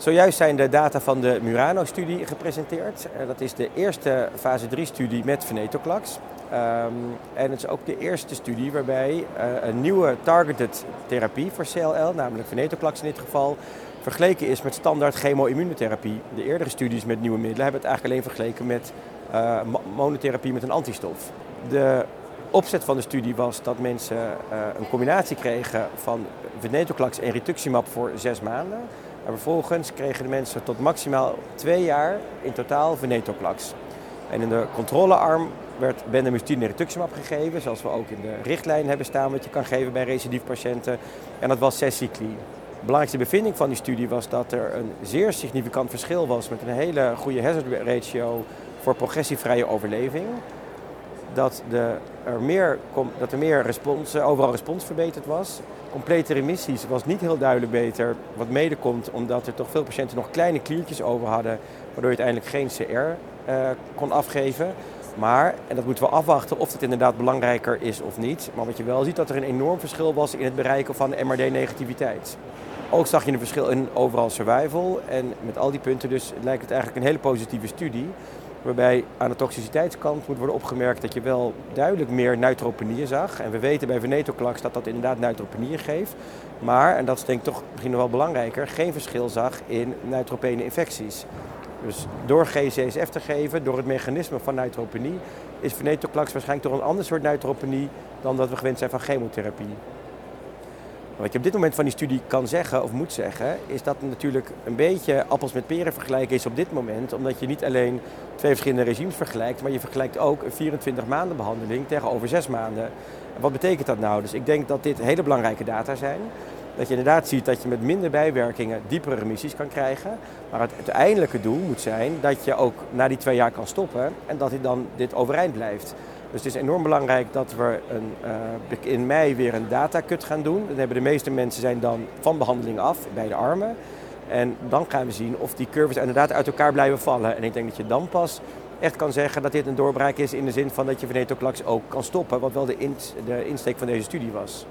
Zojuist zijn de data van de Murano-studie gepresenteerd. Eh, dat is de eerste fase 3-studie met venetoclax. Um, en het is ook de eerste studie waarbij uh, een nieuwe targeted therapie voor CLL, namelijk venetoclax in dit geval, vergeleken is met standaard chemo-immunotherapie. De eerdere studies met nieuwe middelen hebben het eigenlijk alleen vergeleken met uh, monotherapie met een antistof. De opzet van de studie was dat mensen een combinatie kregen van venetoclax en rituximab voor zes maanden. En vervolgens kregen de mensen tot maximaal twee jaar in totaal venetoclax. En in de controlearm werd bendamustine en rituximab gegeven, zoals we ook in de richtlijn hebben staan wat je kan geven bij recidiefpatiënten. En dat was zes cycli. De belangrijkste bevinding van die studie was dat er een zeer significant verschil was met een hele goede hazard ratio voor progressievrije overleving. Dat, de, er meer, dat er meer respons, overal respons verbeterd was. Complete remissies was niet heel duidelijk beter, wat mede komt omdat er toch veel patiënten nog kleine kliertjes over hadden, waardoor je uiteindelijk geen CR uh, kon afgeven. Maar, en dat moeten we afwachten of het inderdaad belangrijker is of niet. Maar wat je wel ziet, dat er een enorm verschil was in het bereiken van MRD-negativiteit. Ook zag je een verschil in overal survival. En met al die punten dus lijkt het eigenlijk een hele positieve studie. Waarbij aan de toxiciteitskant moet worden opgemerkt dat je wel duidelijk meer neutropenieën zag. En we weten bij venetoclax dat dat inderdaad neutropenieën geeft. Maar, en dat is denk ik toch misschien nog wel belangrijker, geen verschil zag in neutropene infecties. Dus door GCSF te geven, door het mechanisme van neutropenie, is venetoclax waarschijnlijk toch een ander soort neutropenie dan dat we gewend zijn van chemotherapie. Wat je op dit moment van die studie kan zeggen of moet zeggen, is dat natuurlijk een beetje appels met peren vergelijken is op dit moment. Omdat je niet alleen twee verschillende regimes vergelijkt, maar je vergelijkt ook een 24 maanden behandeling tegenover 6 maanden. En wat betekent dat nou? Dus ik denk dat dit hele belangrijke data zijn. Dat je inderdaad ziet dat je met minder bijwerkingen diepere remissies kan krijgen. Maar het uiteindelijke doel moet zijn dat je ook na die twee jaar kan stoppen en dat dan dit overeind blijft. Dus het is enorm belangrijk dat we een, uh, in mei weer een datacut gaan doen. Dan hebben de meeste mensen zijn dan van behandeling af bij de armen. En dan gaan we zien of die curves inderdaad uit elkaar blijven vallen. En ik denk dat je dan pas echt kan zeggen dat dit een doorbraak is in de zin van dat je venetoclax ook kan stoppen. Wat wel de, de insteek van deze studie was.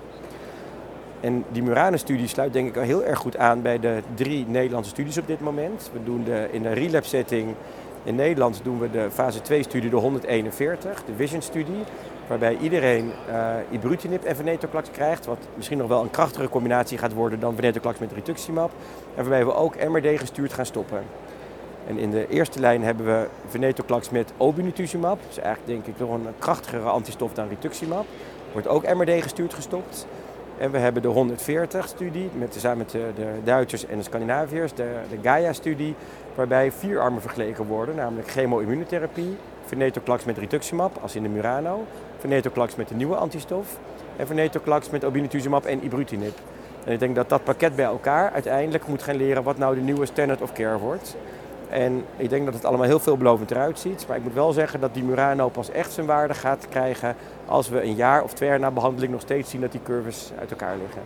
En die Murane-studie sluit denk ik al heel erg goed aan bij de drie Nederlandse studies op dit moment. We doen de, in de relapse setting in Nederland doen we de fase 2-studie de 141, de Vision-studie. Waarbij iedereen uh, ibrutinib en venetoclax krijgt. Wat misschien nog wel een krachtigere combinatie gaat worden dan venetoclax met rituximab. En waarbij we ook MRD gestuurd gaan stoppen. En in de eerste lijn hebben we venetoclax met obinutuzumab. Dat is eigenlijk denk ik nog een krachtigere antistof dan rituximab. Wordt ook MRD gestuurd gestopt. En we hebben de 140-studie met, samen met de, de, Duitsers en de Scandinaviërs, de, de Gaia-studie, waarbij vier armen vergeleken worden, namelijk chemo-immunotherapie, venetoclax met rituximab, als in de Murano, venetoclax met de nieuwe antistof en venetoclax met obinutuzumab en ibrutinib. En ik denk dat dat pakket bij elkaar uiteindelijk moet gaan leren wat nou de nieuwe standard of care wordt. En ik denk dat het allemaal heel veelbelovend eruit ziet. Maar ik moet wel zeggen dat die Murano pas echt zijn waarde gaat krijgen als we een jaar of twee jaar na behandeling nog steeds zien dat die curves uit elkaar liggen.